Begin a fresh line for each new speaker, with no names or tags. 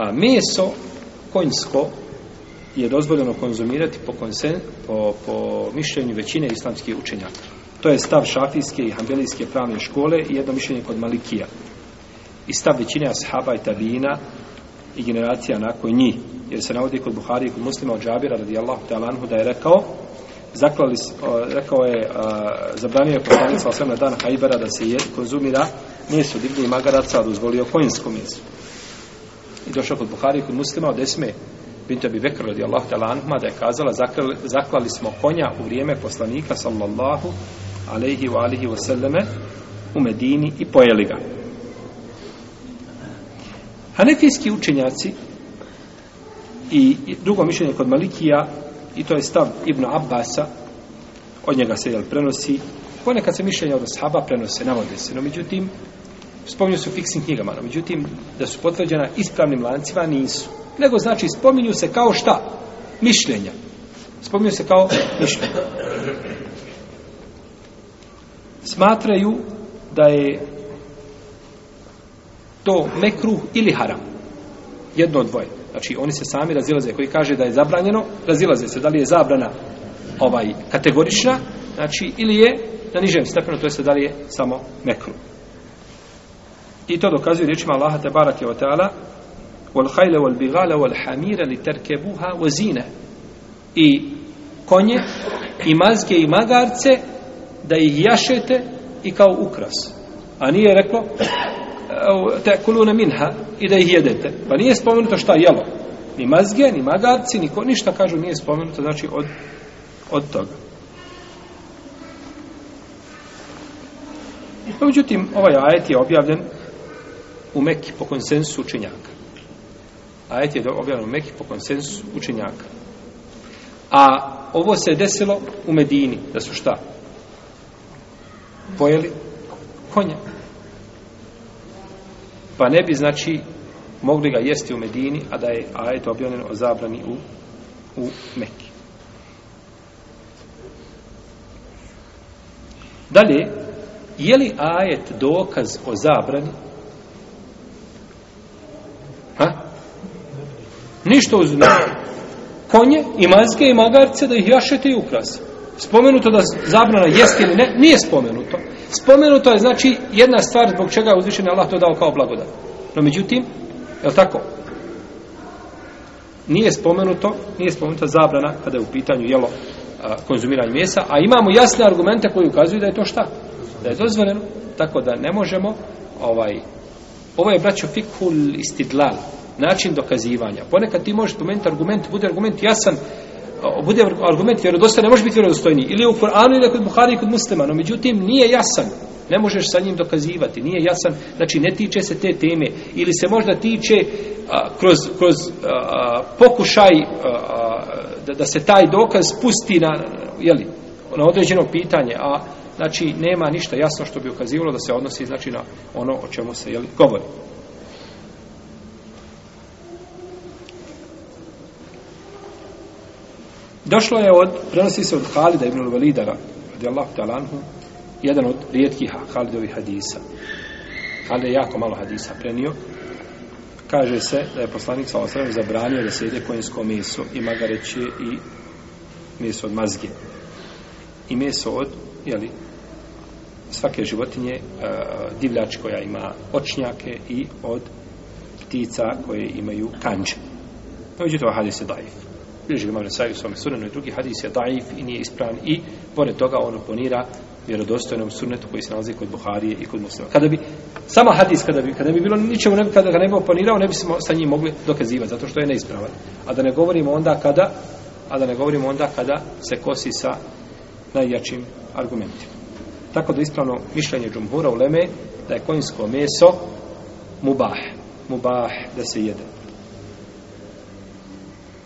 A meso konjsko je dozvoljeno konzumirati po, konsen, po, po mišljenju većine islamskih učenjaka. To je stav šafijske i hambelijske pravne škole i jedno mišljenje kod Malikija. I stav većine ashaba i tabina i generacija nakon njih. Jer se navodi kod Buhari i kod muslima od Džabira radijallahu ta'ala da je rekao zaklali, rekao je zabranio je poslanik sa na dan Hajbera da se je, konzumira meso divlje i magaraca, a dozvolio konjsko meso. I došao kod Buhari kod muslima od Esme Bintu Abi Bekr radijallahu ta'ala anhuma da je kazala zaklali, zaklali smo konja u vrijeme poslanika sallallahu alaihi wa alihi wa sallame u Medini i pojeli ga. Hanefijski učenjaci i drugo mišljenje kod Malikija i to je stav Ibn Abbasa od njega se jel prenosi ponekad se mišljenja od sahaba prenose navode se, no međutim spominju se u fiksnim knjigama, no međutim da su potvrđena ispravnim lancima nisu nego znači spominju se kao šta? mišljenja spominju se kao mišljenja smatraju da je to mekruh ili haram jedno od dvoje Znači, oni se sami razilaze. Koji kaže da je zabranjeno, razilaze se. Da li je zabrana ovaj kategorična, znači, ili je na nižem stepenu, to je se da li je samo mekruh. I to dokazuje riječima Allaha te barake wa ta'ala wal hajle wal bigale wal hamira li terkebuha wa zine. I konje, i mazge, i magarce, da ih jašete i kao ukras. A nije reklo, te kulune minha i da ih jedete. Pa nije spomenuto šta jelo. Ni mazge, ni magarci, ni ko, ništa kažu nije spomenuto, znači od, od toga. Međutim, ovaj ajet je objavljen u Mekki po konsensu učenjaka. Ajet je objavljen u Mekki po konsensu učenjaka. A ovo se je desilo u Medini, da su šta? Pojeli konja pa ne bi znači mogli ga jesti u Medini a da je ajet objavljen o zabrani u, u Mekki dalje je li ajet dokaz o zabrani ništa uz konje i mazge i magarce da ih jašete i ukrasi spomenuto da zabrana jest ili ne nije spomenuto Spomenuto je znači jedna stvar zbog čega je uzvišen Allah to dao kao blagodat. No međutim, je li tako? Nije spomenuto, nije spomenuta zabrana kada je u pitanju jelo a, konzumiranje mjesa, a imamo jasne argumente koji ukazuju da je to šta? Da je dozvoljeno, tako da ne možemo ovaj ovo je braćo fikul istidlal način dokazivanja. Ponekad ti možeš spomenuti argument, bude argument jasan, bude argument vjerodostojan, ne može biti vjerodostojni. Ili u Kur'anu, ili kod Buhari, kod muslima. No, međutim, nije jasan. Ne možeš sa njim dokazivati. Nije jasan. Znači, ne tiče se te teme. Ili se možda tiče a, kroz, kroz a, pokušaj a, da, da se taj dokaz pusti na, jeli, na određeno pitanje. A, znači, nema ništa jasno što bi ukazivalo da se odnosi znači, na ono o čemu se jeli, govori. Došlo je od, prenosi se od Halida ibn Walida, radijallahu ta'ala anhu, jedan od rijetkih Halidovih hadisa. Halid je jako malo hadisa prenio. Kaže se da je poslanik sa osrem zabranio da se jede konjsko meso i magareće i meso od mazge. I meso od, jeli, svake životinje, e, divljač koja ima očnjake i od ptica koje imaju kanđe. Međutim, hadis je daif bilježi ga Mavre Saju u svome sunenu i drugi hadis je daif i nije ispravan i pored toga on oponira vjerodostojnom sunnetu koji se nalazi kod Buharije i kod muslima. Kada bi, sama hadis kada bi, kada bi bilo ničemu, ne bi, kada ga ne bi oponirao, ne bismo sa njim mogli dokazivati, zato što je neispravan. A da ne govorimo onda kada, a da ne govorimo onda kada se kosi sa najjačim argumentima. Tako da ispravno mišljenje džumhura u Leme da je konjsko meso mubah, mubah da se jede.